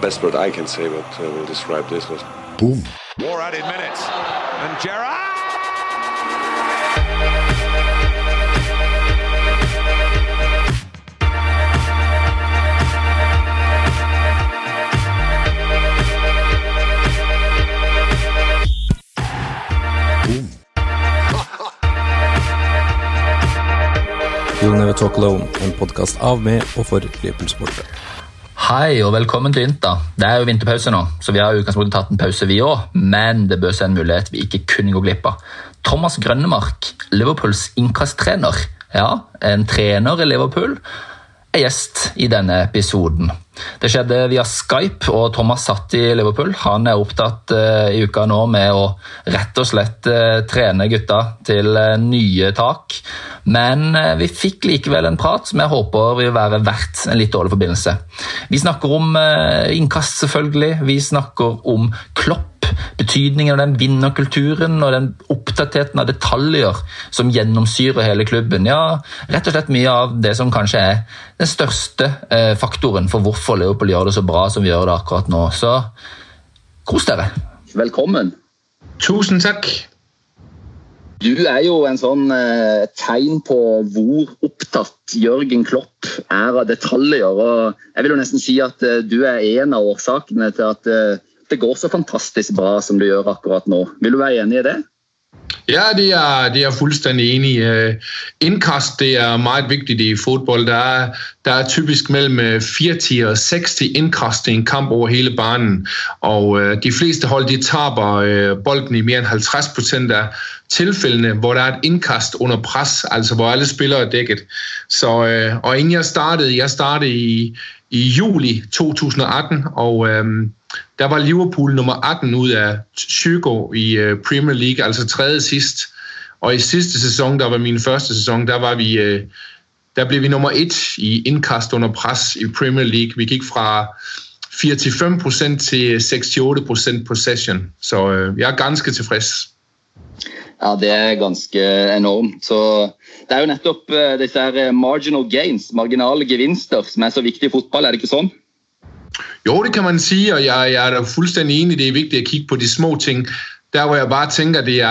the best word I can say, but uh, will describe this was boom. More added minutes, and Gerrard. You'll Never Talk Alone, en podkast av med og for Liverpool-sportere. Hei og velkommen til Inter. Det er jo vinterpause nå, så vi har jo tatt en pause vi òg, men det bør seg en mulighet vi ikke kunne gå glipp av. Thomas Grønnemark, Liverpools innkasttrener, ja, en trener i Liverpool, er gjest i denne episoden. Det skjedde via Skype, og Thomas satt i Liverpool. Han er opptatt uh, i uka nå med å rett og slett uh, trene gutta til uh, nye tak. Men vi fikk likevel en prat som jeg håper vil være verdt en litt dårlig forbindelse. Vi snakker om innkast, selvfølgelig. Vi snakker om Klopp betydningen av den vinnerkulturen og den oppdateringen av detaljer som gjennomsyrer hele klubben. Ja, rett og slett mye av det som kanskje er den største eh, faktoren for hvorfor Leopold gjør det så bra som vi gjør det akkurat nå. Så kos dere. Velkommen. Tusen takk. Du er jo en sånn eh, tegn på hvor opptatt Jørgen Klopp er av detaljer. og Jeg vil jo nesten si at eh, du er en av årsakene til at eh, det går så fantastisk bra som det gjør akkurat nå. Vil du være enig i det? Ja, det er, det er fuldstændig enig i. Øh, indkast det er meget vigtigt i fodbold. Der er, der er typisk mellem øh, 40 og 60 indkast i en kamp over hele banen. Og øh, de fleste hold de taber øh, bolden i mere end 50 procent af tilfældene, hvor der er et indkast under pres, altså hvor alle spillere er dækket. Så, og inden jeg startede, jeg startede i, i juli 2018, og øhm, der var Liverpool nummer 18 ud af 20 i øh, Premier League, altså tredje sidst. Og i sidste sæson, der var min første sæson, der var vi... Øh, der blev vi nummer 1 i indkast under pres i Premier League. Vi gik fra 4-5% til 6-8% possession. Så øh, jeg er ganske tilfreds. Ja, det er ganske enormt. Så det er jo nettopp eh, disse her eh, marginal gains, marginale gevinster, som er så vigtige i fodbold, er det ikke sådan? Jo, det kan man sige, og jeg, jeg er da fuldstændig enig, det er vigtigt at kigge på de små ting. Der hvor jeg bare tænker, det er,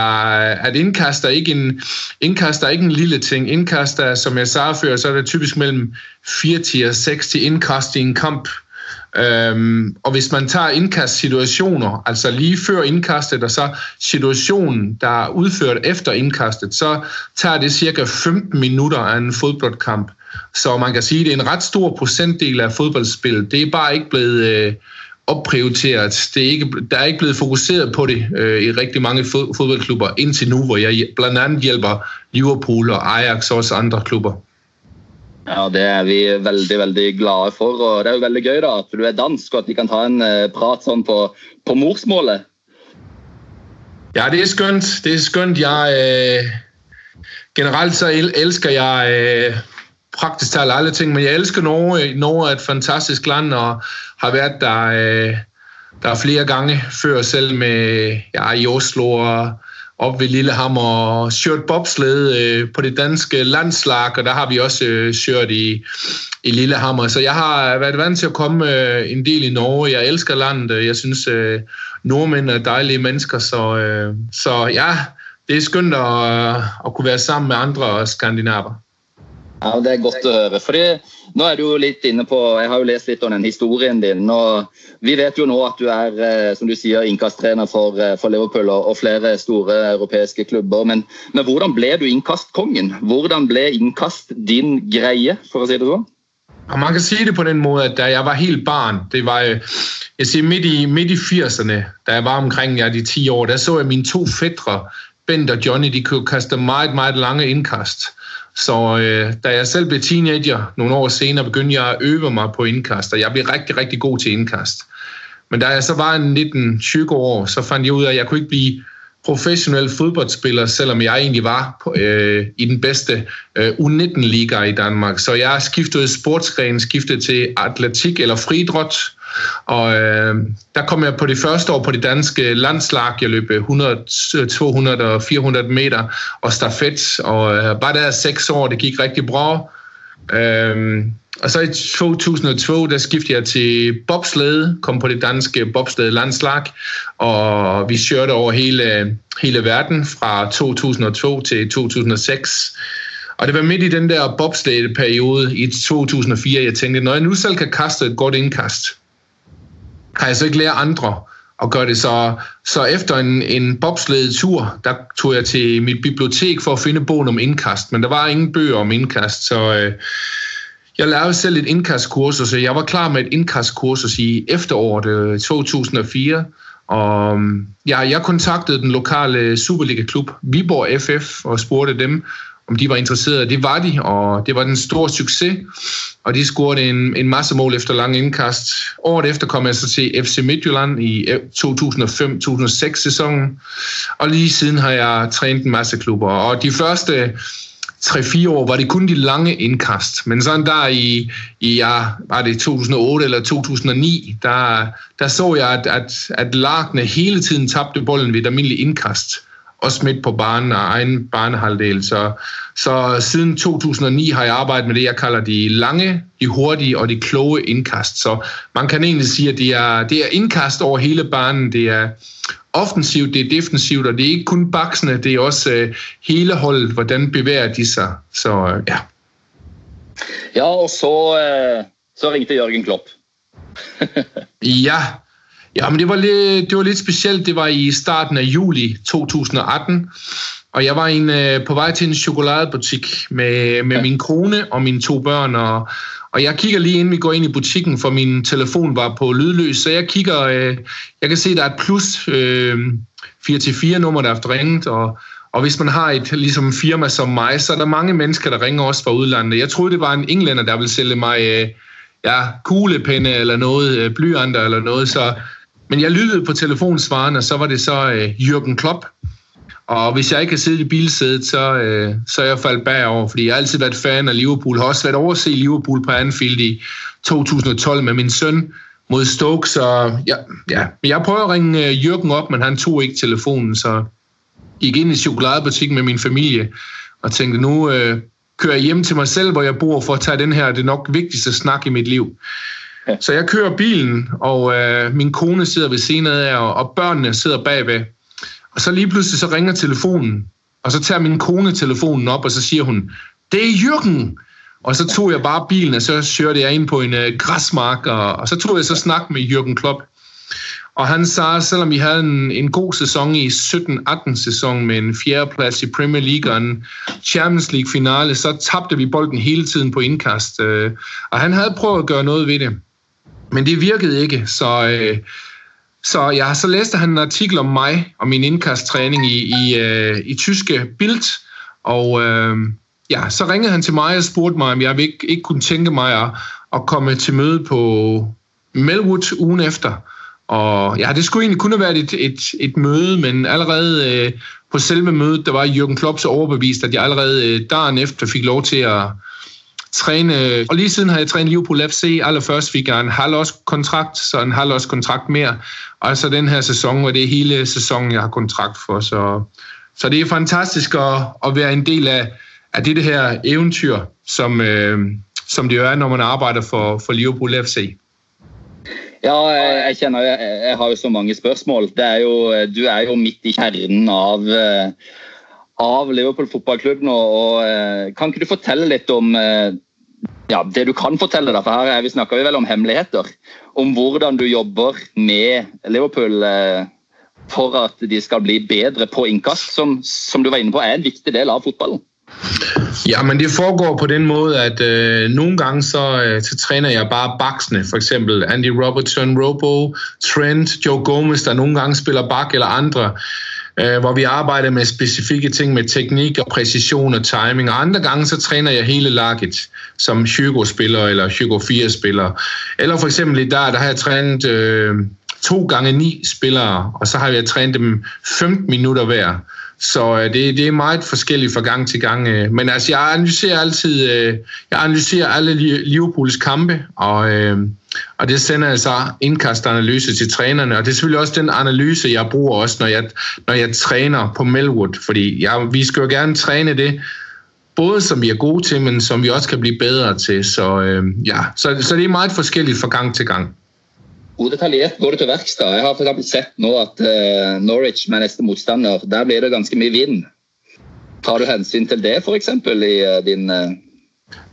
at indkast er ikke en, indkast er ikke en lille ting. Indkast er, som jeg sagde før, så er det typisk mellem 40 og 60 indkast i en kamp. Øhm, og hvis man tager indkastsituationer, altså lige før indkastet, og så situationen, der er udført efter indkastet, så tager det cirka 15 minutter af en fodboldkamp. Så man kan sige, at det er en ret stor procentdel af fodboldspillet. Det er bare ikke blevet øh, opprioriteret. Det er ikke, der er ikke blevet fokuseret på det øh, i rigtig mange fodboldklubber indtil nu, hvor jeg blandt andet hjælper Liverpool og Ajax og også andre klubber. Ja, Det er vi veldig veldig glade for. og Det er jo veldig gøy da, at du er dansk og at vi kan ta en eh, prat sånn på, på morsmålet. Ja, det er skønt. Det er skønt. Jeg, øh, generelt så elsker jeg øh, praktisk talt alle ting, men jeg elsker Norge. Norge er et fantastisk land og har været der, øh, der flere gange før, selv med ja, i Oslo og op ved Lillehammer og kørt bobsled øh, på det danske landslag, og der har vi også øh, kørt i, i Lillehammer. Så jeg har været vant til at komme øh, en del i Norge. Jeg elsker landet. Jeg synes, øh, nordmænd er dejlige mennesker, så, øh, så ja, det er skønt at, at kunne være sammen med andre skandinaver. Ja, Det er godt å høre. Fordi nå er du jo litt inne på, Jeg har jo lest litt om den historien din. og Vi vet jo nå at du er eh, som du sier, innkasttrener for, eh, for Liverpool og flere store europeiske klubber. Men, men, hvordan ble du innkastkongen? Hvordan ble innkast din greie, for å si det sånn? man kan si det på den måten at da jeg var helt barn, det var jeg siger, midt, i, midt i 80'erne, da jeg var omkring ja, de 10 år, der så jeg mine to fædre, Bent og Johnny, de kunne kaste meget, meget lange indkast. Så øh, da jeg selv blev teenager nogle år senere, begyndte jeg at øve mig på indkast, og jeg blev rigtig, rigtig god til indkast. Men da jeg så var en 19-20 år, så fandt jeg ud af, at jeg kunne ikke blive professionel fodboldspiller, selvom jeg egentlig var på, øh, i den bedste øh, U19-liga i Danmark. Så jeg skiftede sportsgren, skiftede til atletik eller fridrot, og øh, der kom jeg på det første år på det danske landslag. Jeg løb øh, 100, 200 øh, og 400 meter og stafet, og øh, var der seks år, det gik rigtig bra. Øh, og så i 2002, der skiftede jeg til bobslede, kom på det danske bobslede landslag, og vi kørte over hele, hele verden fra 2002 til 2006. Og det var midt i den der bobslede periode i 2004, jeg tænkte, når jeg nu selv kan kaste et godt indkast, kan jeg så ikke lære andre at gøre det. Så, så efter en, en bobsledetur, der tog jeg til mit bibliotek for at finde bogen om indkast, men der var ingen bøger om indkast, så... Øh, jeg lavede selv et indkastkursus, så jeg var klar med et indkastkursus i efteråret øh, 2004. Og um, ja, jeg kontaktede den lokale Superliga-klub, Viborg FF, og spurgte dem, om de var interesserede. Det var de, og det var den store succes. Og de scorede en, en masse mål efter lang indkast. Året efter kom jeg så til FC Midtjylland i eh, 2005-2006 sæsonen. Og lige siden har jeg trænet en masse klubber. Og de første 3-4 år var det kun de lange indkast. Men sådan der i, i ja, var det 2008 eller 2009, der, der så jeg, at, at, at lagene hele tiden tabte bolden ved et almindeligt indkast. Også midt på banen og egen banehalvdel. Så, så siden 2009 har jeg arbejdet med det, jeg kalder de lange, de hurtige og de kloge indkast. Så man kan egentlig sige, at det er, det er indkast over hele banen. Det er offensivt, det er defensivt, og det er ikke kun baksene, det er også øh, hele holdet, hvordan bevæger de sig. Så øh, ja. Ja, og så, øh, så ringte Jørgen Klopp. ja, ja, men det var, lidt, det var lidt specielt. Det var i starten af juli 2018, og jeg var en, øh, på vej til en chokoladebutik med, med min kone og mine to børn, og, og jeg kigger lige inden vi går ind i butikken, for min telefon var på lydløs, så jeg kigger, øh, jeg kan se, der er et plus øh, 4-4 nummer, der er ringet, og, og hvis man har et ligesom firma som mig, så er der mange mennesker, der ringer også fra udlandet. Jeg troede, det var en englænder, der ville sælge mig øh, ja, kuglepenne eller noget, øh, blyanter eller noget, så, men jeg lyttede på telefonsvaren, og så var det så øh, Jürgen Klopp, og hvis jeg ikke har siddet i bilsædet, så, øh, så er jeg faldet bagover, fordi jeg har altid været fan af Liverpool. Jeg har også været over at se Liverpool på Anfield i 2012 med min søn mod Stoke, så ja, ja. jeg prøver at ringe øh, Jürgen op, men han tog ikke telefonen, så gik ind i chokoladebutikken med min familie og tænkte, nu øh, kører jeg hjem til mig selv, hvor jeg bor, for at tage den her, det nok vigtigste snak i mit liv. Ja. Så jeg kører bilen, og øh, min kone sidder ved siden af, og, og børnene sidder bagved. Og så lige pludselig så ringer telefonen, og så tager min kone telefonen op, og så siger hun, det er Jürgen! Og så tog jeg bare bilen, og så kørte jeg ind på en øh, græsmark, og, og så tog jeg så snak med Jürgen Klopp. Og han sagde, selvom vi havde en, en god sæson i 17-18 sæson med en fjerdeplads i Premier League og en Champions League finale, så tabte vi bolden hele tiden på indkast. Øh, og han havde prøvet at gøre noget ved det. Men det virkede ikke, så øh, så jeg så læste han en artikel om mig og min indkasttræning i, i, øh, i tyske Bild, og øh, ja, så ringede han til mig og spurgte mig, om jeg ikke, ikke kunne tænke mig at, at komme til møde på Melwood ugen efter. Og ja, det skulle egentlig kun have været et, et, et møde, men allerede øh, på selve mødet, der var Jürgen Klopp så overbevist, at jeg allerede øh, dagen efter fik lov til at, træne, og lige siden har jeg trænet Liverpool FC. Allerførst fik jeg en halvårskontrakt, så en halvårskontrakt mere. Og så den her sæson, og det er hele sæsonen, jeg har kontrakt for. Så, så det er fantastisk at, at være en del af, af det, det her eventyr, som, øh, som det jo er, når man arbejder for, for Liverpool FC. Ja, øh, jeg kjenner jeg, øh, jeg har jo så mange spørsmål. Det er jo, øh, du er jo midt i kjernen av, av Liverpool fotballklubb nå. Og, eh, kan ikke du fortelle litt om eh, ja, det du kan fortelle, da, for her vi snakker vi vel om hemmeligheter. Om hvordan du jobber med Liverpool eh, for at de skal bli bedre på innkast, som, som du var inne på er en viktig del av fotballen. Ja, men det foregår på den måde, at øh, nogle gange så, øh, så træner jeg bare baksene. For eksempel Andy Robertson, Robo, Trent, Joe Gomez, der nogle gange spiller bak eller andre øh, hvor vi arbejder med specifikke ting med teknik og præcision og timing. Og andre gange så træner jeg hele laget som Hugo-spiller eller Hugo 4-spiller. Eller for eksempel i dag, der har jeg trænet øh, to gange ni spillere, og så har jeg trænet dem 15 minutter hver. Så øh, det, det er meget forskelligt fra gang til gang. Øh. Men altså, jeg analyserer altid, øh, jeg analyserer alle Liverpools kampe, og, øh, og det sender altså jeg så indkastanalyse til trænerne. Og det er selvfølgelig også den analyse, jeg bruger også, når jeg, når jeg træner på Melwood. Fordi jeg, vi skal jo gerne træne det, både som vi er gode til, men som vi også kan blive bedre til. Så øh, ja, så, så det er meget forskelligt fra gang til gang. Hvor detaljert går det til verks? da? Jeg har for eksempel sett nå at uh, Norwich med neste motstander, der blir det ganske mye vind. Tar du hensyn til det f.eks. i uh, din uh...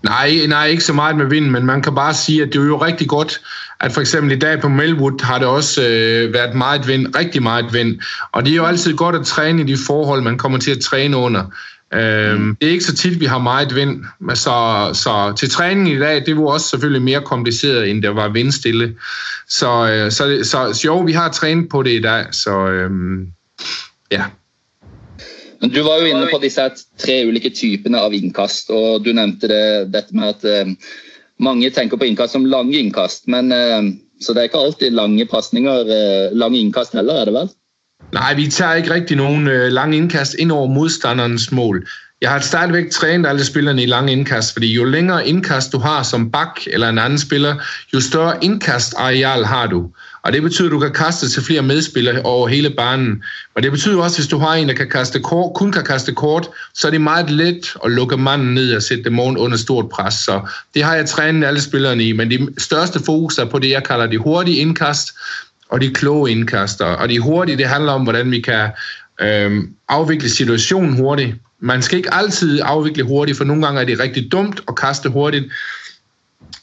Nej, nej, ikke så meget med vind, men man kan bare sige, at det er jo rigtig godt, at for eksempel i dag på Melwood har det også øh, været meget vind, rigtig meget vind. Og det er jo altid godt at træne i de forhold, man kommer til at træne under. Mm. Det er ikke så tit, vi har meget vind, så, så til træning i dag, det var også selvfølgelig mere kompliceret, end det var vindstille. Så, øh, så, så, så jo, vi har trænet på det i dag, så øhm, ja. Men Du var jo inne på disse tre ulike typene av innkast, og du nevnte det, dette med at uh, mange tenker på innkast som lange innkast. Men, uh, så det er ikke alltid lange pasninger, eh, uh, lange innkast heller, er det vel? Nej, vi tager ikke rigtig nogen øh, lange indkast ind over modstanderens mål. Jeg har stadigvæk trænet alle spillerne i lange indkast, fordi jo længere indkast du har som bak eller en anden spiller, jo større indkastareal har du. Og det betyder, at du kan kaste til flere medspillere over hele banen. Og det betyder også, at hvis du har en, der kan kaste kort, kun kan kaste kort, så er det meget let at lukke manden ned og sætte dem under stort pres. Så det har jeg trænet alle spillerne i, men det største fokus er på det, jeg kalder de hurtige indkast, og de kloge indkaster. Og de hurtige, det handler om, hvordan vi kan øh, afvikle situationen hurtigt. Man skal ikke altid afvikle hurtigt, for nogle gange er det rigtig dumt at kaste hurtigt.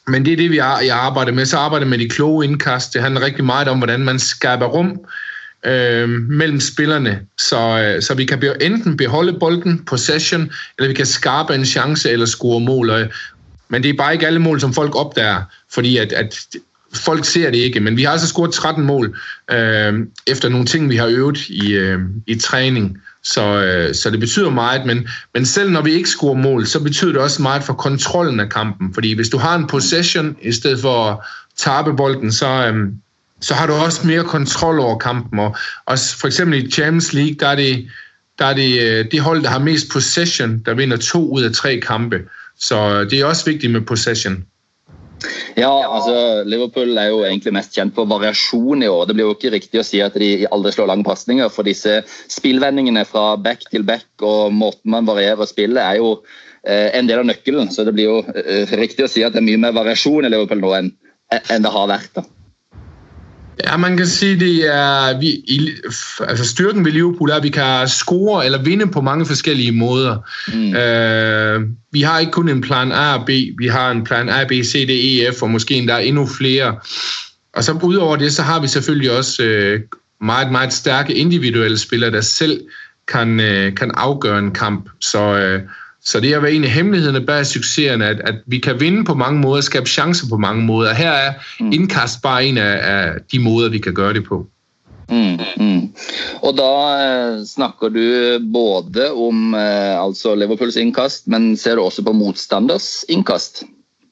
Men det er det, vi jeg arbejder med. Så arbejder med de kloge indkast. Det handler rigtig meget om, hvordan man skaber rum øh, mellem spillerne, så, øh, så vi kan enten beholde bolden, possession, eller vi kan skabe en chance eller score mål. Men det er bare ikke alle mål, som folk opdager, fordi at, at folk ser det ikke, men vi har altså scoret 13 mål øh, efter nogle ting, vi har øvet i, øh, i træning. Så, øh, så det betyder meget, men, men selv når vi ikke scorer mål, så betyder det også meget for kontrollen af kampen. Fordi hvis du har en possession i stedet for at tabe bolden, så, øh, så har du også mere kontrol over kampen. Og også for eksempel i Champions League, der er det, der er det øh, det hold, der har mest possession, der vinder to ud af tre kampe. Så øh, det er også vigtigt med possession. Ja, altså Liverpool er jo egentlig mest kjent for variasjon i år. Det blir jo ikke riktig å si at de aldri slår lange pasninger, for disse spillvendingene fra back til back og måten man varierer spillet, er jo eh, en del av nøkkelen. Så det blir jo eh, riktig å si at det er mye mer variasjon i Liverpool nå enn, enn det har vært. da. Ja, man kan sige, det er vi, i, altså styrken ved Liverpool er, at vi kan score eller vinde på mange forskellige måder. Mm. Øh, vi har ikke kun en plan A og B, vi har en plan A, B, C, D, E, F, og måske endda endnu flere. Og så udover det, så har vi selvfølgelig også øh, meget, meget stærke individuelle spillere, der selv kan, øh, kan afgøre en kamp. Så øh, så det har været en af hemmelighederne bag succesen, at, at vi kan vinde på mange måder, skabe chancer på mange måder. Her er mm. indkast bare en af, af de måder, vi kan gøre det på. Mm, mm. Og da eh, snakker du både om eh, altså Liverpools indkast, men ser du også på modstanders indkast?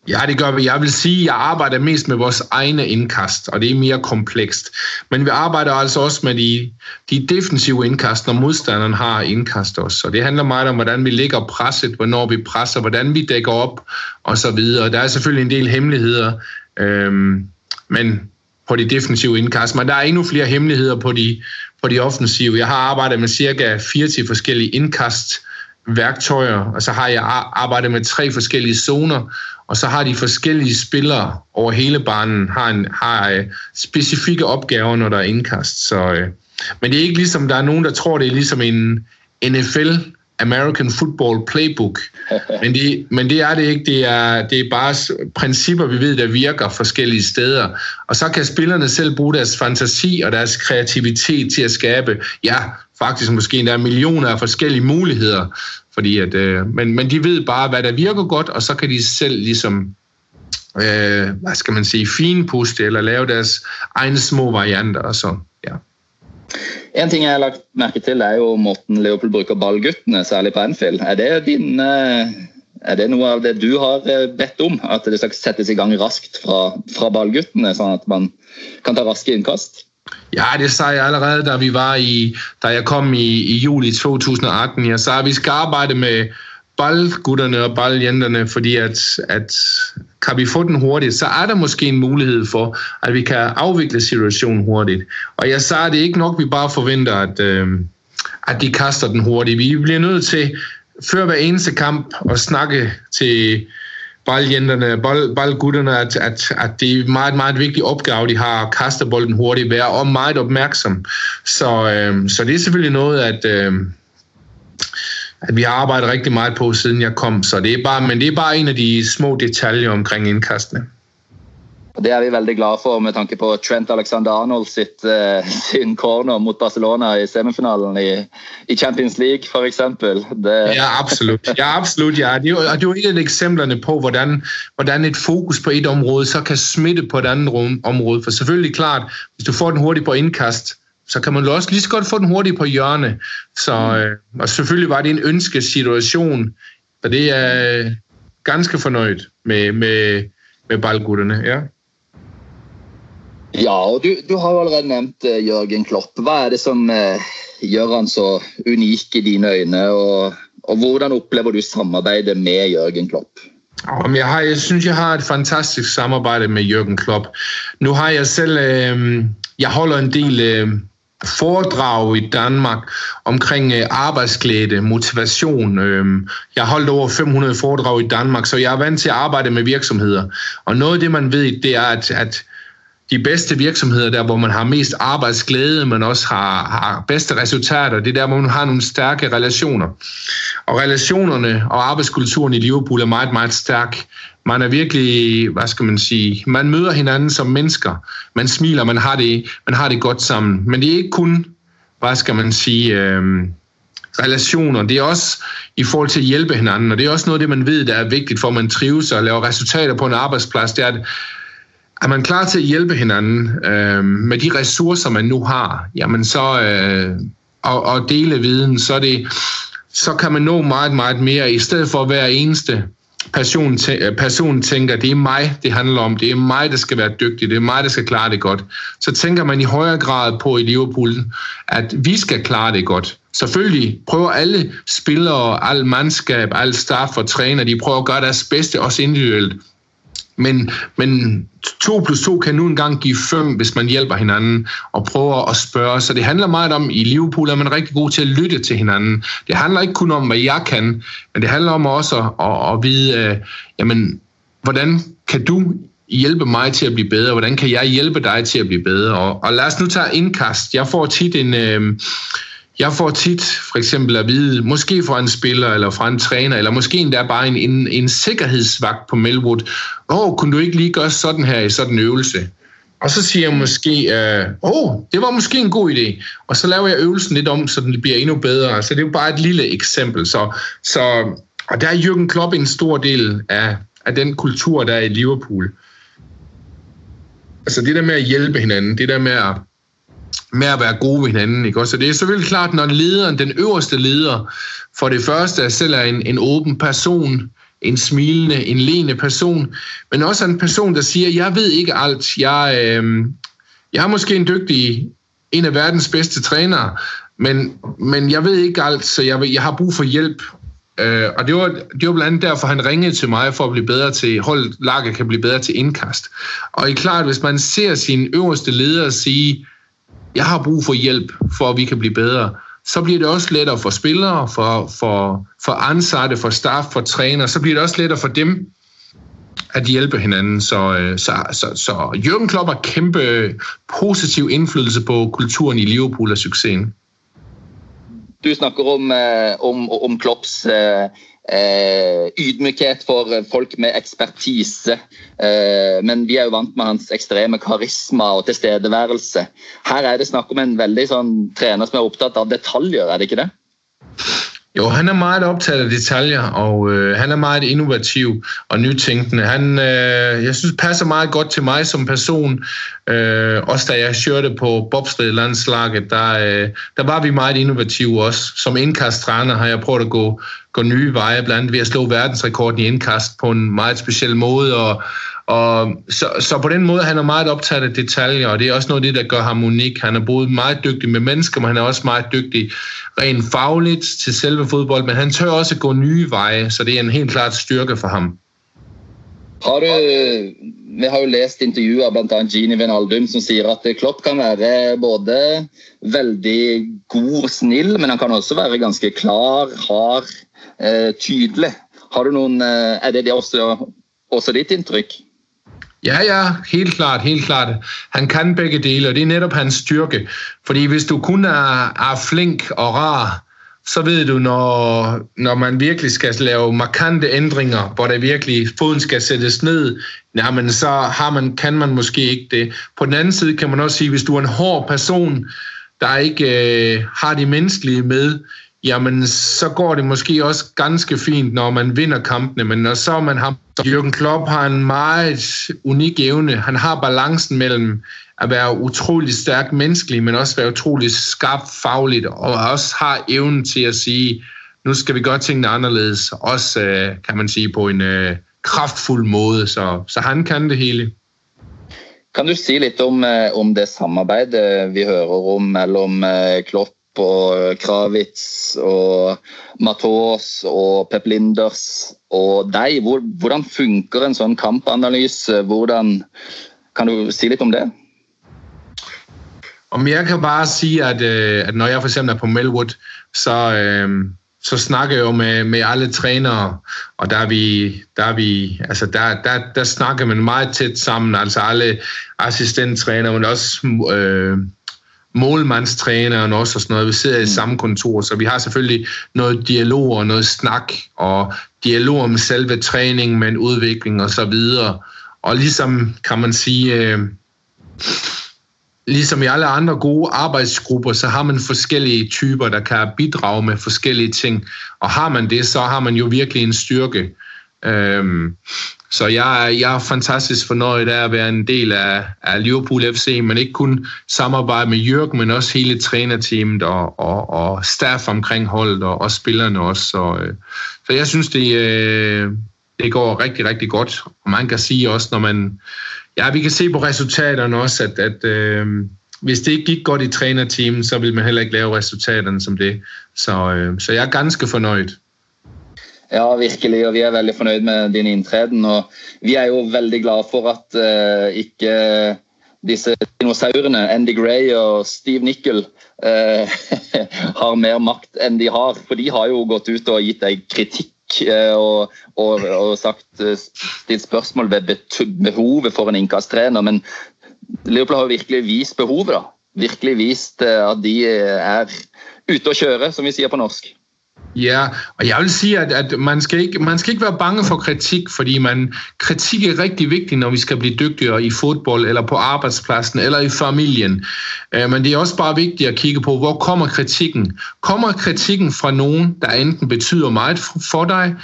Ja, det gør vi. Jeg vil sige, at jeg arbejder mest med vores egne indkast, og det er mere komplekst. Men vi arbejder altså også med de, de defensive indkast, når modstanderen har indkast også. Og det handler meget om, hvordan vi ligger presset, hvornår vi presser, hvordan vi dækker op, og så videre. Der er selvfølgelig en del hemmeligheder, øhm, men på de defensive indkast. Men der er endnu flere hemmeligheder på de, på de offensive. Jeg har arbejdet med cirka 40 forskellige indkast, værktøjer, og så har jeg arbejdet med tre forskellige zoner, og så har de forskellige spillere over hele banen har, en, har øh, specifikke opgaver, når der er indkast. Så, øh, men det er ikke ligesom, der er nogen, der tror, det er ligesom en NFL American Football Playbook. Men det, men det er det ikke. Det er, det er bare principper, vi ved, der virker forskellige steder. Og så kan spillerne selv bruge deres fantasi og deres kreativitet til at skabe, ja, faktisk måske endda millioner af forskellige muligheder. Fordi at, øh, men, men de ved bare, hvad der virker godt, og så kan de selv ligesom, øh, hvad skal man sige, finpuste eller lave deres egne små varianter og så, ja. En ting jeg har lagt mærke til er jo måten Leopold bruger ballguttene, særlig på Anfield. Er det, din, eh, er det noe av det du har eh, bedt om? At det skal settes i gang raskt fra, fra ballguttene, sånn at man kan ta raske indkast? Ja, det sagde jeg allerede, da vi var i, da jeg kom i, i juli 2018. Jeg sagde, at vi skal arbejde med boldgutterne og boldjenterne, fordi at, at kan vi få den hurtigt, så er der måske en mulighed for, at vi kan afvikle situationen hurtigt. Og jeg sagde, at det er ikke nok, vi bare forventer, at, øh, at de kaster den hurtigt. Vi bliver nødt til før hver eneste kamp og snakke til boldjenterne, bold, boldgutterne, at, at, at det er en meget, meget vigtig opgave, de har at kaste bolden hurtigt, være og meget opmærksom. Så, øh, så det er selvfølgelig noget, at, øh, at vi har arbejdet rigtig meget på, siden jeg kom. Så det er bare, men det er bare en af de små detaljer omkring indkastene. Det er vi veldig glade for med tanke på Trent Alexander-Arnold sitt, uh, sin corner mot Barcelona i semifinalen i, i Champions League, for eksempel. Det... Ja, absolut. Ja, absolut ja. Det, er jo, det er jo et af eksemplerne på, hvordan, hvordan et fokus på et område så kan smitte på et andet område. For selvfølgelig klart, hvis du får den hurtigt på indkast, så kan man jo også lige så godt få den hurtigt på hjørne. Så, øh, og selvfølgelig var det en ønskesituation, og det er ganske fornøjet med, med, med ballgutterne, ja. Ja, og du, du har jo allerede nevnt uh, Jørgen Klopp. Hva er det som uh, gjør han så unik i dine øyne, og, og hvordan opplever du samarbeidet med Jørgen Klopp? Jeg, har, jeg synes, jeg har et fantastisk samarbejde med Jørgen Klopp. Nu har jeg selv, øh, jeg holder en del øh, foredrag i Danmark omkring øh, arbejdsglæde, motivation. Øh, jeg har holdt over 500 foredrag i Danmark, så jeg er vant til at arbejde med virksomheder. Og noget af det, man ved, det er, at, at de bedste virksomheder, der hvor man har mest arbejdsglæde, men også har, har bedste resultater, det er der, hvor man har nogle stærke relationer. Og relationerne og arbejdskulturen i Liverpool er meget, meget stærk. Man er virkelig, hvad skal man sige, man møder hinanden som mennesker. Man smiler, man har det, man har det godt sammen. Men det er ikke kun, hvad skal man sige, øh, relationer. Det er også i forhold til at hjælpe hinanden, og det er også noget af det, man ved, der er vigtigt for, at man trives og laver resultater på en arbejdsplads. Det er, at er man klar til at hjælpe hinanden øh, med de ressourcer, man nu har, jamen så, øh, og, og dele viden, så, det, så kan man nå meget, meget mere, i stedet for at hver eneste person, øh, person tænker, det er mig, det handler om, det er mig, der skal være dygtig, det er mig, der skal klare det godt. Så tænker man i højere grad på i Liverpool, at vi skal klare det godt. Selvfølgelig prøver alle spillere, al mandskab, al staff og træner, de prøver at gøre deres bedste, også individuelt. Men, men 2 plus 2 kan nu engang give 5, hvis man hjælper hinanden og prøver at spørge. Så det handler meget om, i Liverpool er man rigtig god til at lytte til hinanden. Det handler ikke kun om, hvad jeg kan, men det handler om også at, at, at vide, øh, jamen, hvordan kan du hjælpe mig til at blive bedre? Hvordan kan jeg hjælpe dig til at blive bedre? Og, og lad os nu tage indkast. Jeg får tit en... Øh, jeg får tit for eksempel at vide, måske fra en spiller eller fra en træner, eller måske endda bare en, en, en sikkerhedsvagt på Melwood, åh, oh, kunne du ikke lige gøre sådan her i sådan en øvelse? Og så siger jeg måske, øh, åh, oh, det var måske en god idé. Og så laver jeg øvelsen lidt om, så den bliver endnu bedre. Så det er jo bare et lille eksempel. Så, så, og der er Jürgen Klopp en stor del af, af den kultur, der er i Liverpool. Altså det der med at hjælpe hinanden, det der med at med at være gode ved hinanden. Ikke? Så det er selvfølgelig klart, når lederen, den øverste leder, for det første selv er en, en åben person, en smilende, en leende person, men også en person, der siger, jeg ved ikke alt. Jeg, øh, jeg er måske en dygtig, en af verdens bedste trænere, men, men jeg ved ikke alt, så jeg, jeg har brug for hjælp. Øh, og det var, det var blandt andet derfor, han ringede til mig for at blive bedre til, hold laget kan blive bedre til indkast. Og det er klart, hvis man ser sin øverste leder sige, jeg har brug for hjælp, for at vi kan blive bedre, så bliver det også lettere for spillere, for, for, for ansatte, for staff, for træner, så bliver det også lettere for dem at hjælpe hinanden. Så, øh, så, så, så Jürgen Klopp har kæmpe øh, positiv indflydelse på kulturen i Liverpool og succesen. Du snakker om, øh, om, om Klopps eh, ydmykhet for eh, folk med ekspertise. Eh, men vi er jo vant med hans ekstreme karisma og tilstedeværelse. Her er det snakk om en veldig sånn trener som er opptatt av detaljer, er det ikke det? Jo, han er meget optaget af detaljer, og øh, han er meget innovativ og nytænkende. Han, øh, jeg synes, passer meget godt til mig som person. Øh, også da jeg kørte på bobsled-landslaget, der, øh, der var vi meget innovative også. Som indkasttræner har jeg prøvet at gå, gå nye veje, blandt andet ved at slå verdensrekorden i indkast på en meget speciel måde, og, og så, så på den måde han er meget optaget af detaljer, og det er også noget af det, der gør ham unik. Han er både meget dygtig med mennesker, men han er også meget dygtig rent fagligt til selve fodbold, men han tør også gå nye veje, så det er en helt klart styrke for ham. Har du, vi har jo læst intervjuer av bl.a. Gini Vinaldum som sier at Klopp kan være både veldig god og snill, men han kan også være ganske klar, hard, Eh, tydelig. Har du noen, eh, er det, det også, også ditt inntrykk? Ja, ja, helt klart, helt klart. Han kan begge dele, og det er netop hans styrke. Fordi hvis du kun er, er flink og rar, så ved du, når, når man virkelig skal lave markante ændringer, hvor der virkelig foden skal sættes ned, jamen så har man, kan man måske ikke det. På den anden side kan man også sige, hvis du er en hård person, der ikke øh, har de menneskelige med, jamen så går det måske også ganske fint, når man vinder kampene, men når så man har... Jürgen Klopp har en meget unik evne. Han har balancen mellem at være utrolig stærk menneskelig, men også være utrolig skarp fagligt, og også har evnen til at sige, nu skal vi gøre tingene anderledes, også øh, kan man sige på en øh, kraftfuld måde, så, så han kan det hele. Kan du si litt om, øh, om det samarbejde, øh, vi hører om mellom Klopp Klopp og øh, Kravitz og Matos og Pep Linders og deg? Hvordan funker en sånn kampanalyse? Hvordan, kan du si litt om det? Om jeg kan bare sige, at, øh, at når jeg for eksempel er på Melwood, så, øh, så snakker jeg jo med, med alle trænere, og der er vi, der er vi, altså der, der, der snakker man meget tæt sammen, altså alle assistenttrænere, men også øh, målmandstræneren også og sådan noget. Vi sidder i mm. samme kontor, så vi har selvfølgelig noget dialog og noget snak, og dialog om selve træningen med en udvikling og så videre. Og ligesom kan man sige, øh, ligesom i alle andre gode arbejdsgrupper, så har man forskellige typer, der kan bidrage med forskellige ting. Og har man det, så har man jo virkelig en styrke. Øhm, så jeg, jeg er fantastisk fornøjet af at være en del af, af Liverpool FC, men ikke kun samarbejde med Jørgen, men også hele trænerteamet og, og, og staff omkring holdet og, og spillerne også. Så, øh, så jeg synes, det, øh, det går rigtig, rigtig godt. Og man kan sige også, når man Ja, vi kan se på resultaterne også, at, at øh, hvis det ikke gik godt i trænerteamet, så ville man heller ikke lave resultaterne som det. Så, øh, så jeg er ganske fornøjet. Ja, virkelig, og vi er veldig fornøyd med din inntreden. Og vi er jo veldig glade for at uh, ikke disse dinosaurene, Andy Gray og Steve Nickel, uh, eh, har mer makt enn de har. For de har jo gått ut og gitt deg kritikk Uh, og, og, og sagt, eh, stilt spørsmål ved behovet for en innkasttrener. Men Leopold har jo virkelig vist behovet. da. Virkelig vist at de er ute å kjøre, som vi sier på norsk. Ja, og jeg vil sige, at, at man, skal ikke, man skal ikke være bange for kritik, fordi man, kritik er rigtig vigtig, når vi skal blive dygtigere i fodbold, eller på arbejdspladsen, eller i familien. Uh, men det er også bare vigtigt at kigge på, hvor kommer kritikken? Kommer kritikken fra nogen, der enten betyder meget for dig,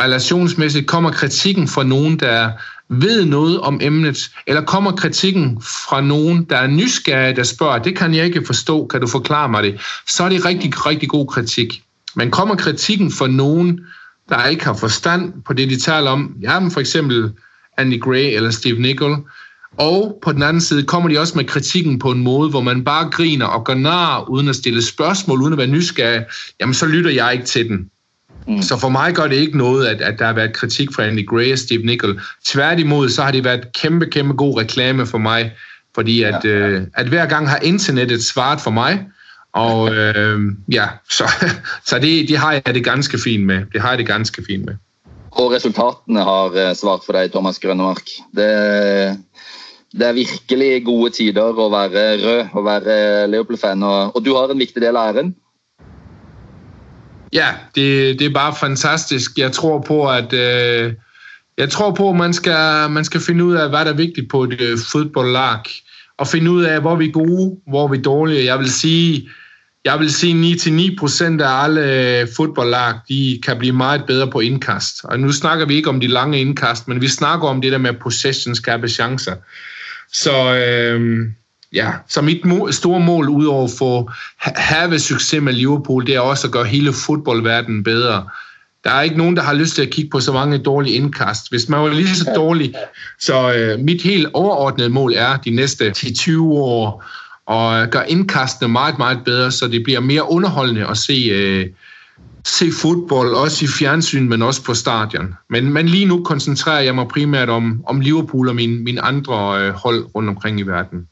relationsmæssigt, kommer kritikken fra nogen, der ved noget om emnet, eller kommer kritikken fra nogen, der er nysgerrig, der spørger, det kan jeg ikke forstå, kan du forklare mig det? Så er det rigtig, rigtig god kritik. Men kommer kritikken fra nogen, der ikke har forstand på det, de taler om, ja, for eksempel Andy Gray eller Steve Nicol, og på den anden side kommer de også med kritikken på en måde, hvor man bare griner og gør nar, uden at stille spørgsmål, uden at være nysgerrig, jamen så lytter jeg ikke til den. Mm. Så for mig gør det ikke noget, at, at der har været kritik fra Andy Gray og Steve Nicol. Tværtimod, så har det været kæmpe, kæmpe god reklame for mig, fordi at, ja, ja. Øh, at hver gang har internettet svaret for mig, og øh, ja, så, så det, det har jeg det ganske fint med. Det har jeg det ganske fint med. Og resultatene har eh, svart for dig, Thomas Grønnemark. Det, det er virkelig gode tider at være rød og være Liverpool-fan, og, og du har en vigtig del af æren. Ja, det, det er bare fantastisk. Jeg tror på, at øh, jeg tror på, at man skal, man skal finde ud af, hvad der er vigtigt på et øh, fodboldlag, og finde ud af, hvor vi er gode, hvor vi er dårlige. Jeg vil sige, jeg vil sige 9-9% af alle øh, fodboldlag, de kan blive meget bedre på indkast. Og nu snakker vi ikke om de lange indkast, men vi snakker om det der med possession skabe chancer. Så øh, ja, så mit store mål udover at få have succes med Liverpool, det er også at gøre hele fodboldverdenen bedre. Der er ikke nogen, der har lyst til at kigge på så mange dårlige indkast. Hvis man var lige så dårlig, så øh, mit helt overordnede mål er de næste 10-20 år og gør indkastene meget, meget bedre, så det bliver mere underholdende at se, øh, se fodbold, også i fjernsyn, men også på stadion. Men, men lige nu koncentrerer jeg mig primært om, om Liverpool og mine, mine andre øh, hold rundt omkring i verden.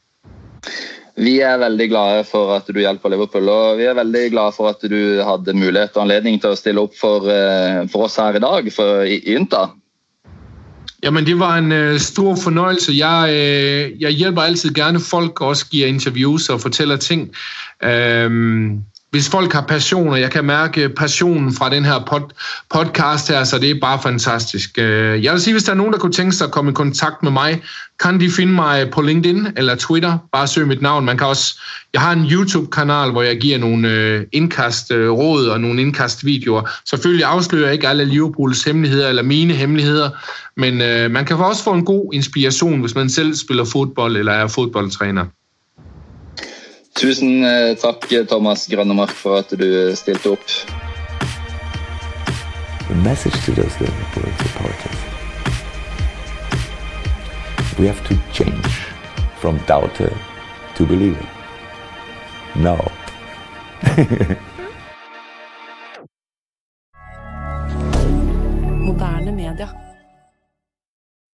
vi er veldig glade for at du hjelper Liverpool, og vi er veldig glade for at du hadde mulighet og anledning til å stille opp for, øh, for oss her i dag for, i Ynta. Jamen, det var en øh, stor fornøjelse. Jeg, øh, jeg hjælper altid gerne folk, også giver interviews og fortæller ting. Uh, hvis folk har passion, og jeg kan mærke passionen fra den her pod, podcast her, så det er bare fantastisk. Øh, jeg vil sige, hvis der er nogen, der kunne tænke sig at komme i kontakt med mig, kan de finde mig på LinkedIn eller Twitter. Bare søg mit navn. Man kan også, jeg har en YouTube-kanal, hvor jeg giver nogle øh, indkastråd øh, og nogle indkastvideoer. Selvfølgelig afslører jeg ikke alle Liverpools hemmeligheder eller mine hemmeligheder, men man kan også få en god inspiration, hvis man selv spiller fodbold eller er fodboldtræner. Tusen eh, takk, Thomas Grønnemark, for at du eh, stilte opp. The message to those liberals supporters we have to change from doubter to believer. No. Moderne media.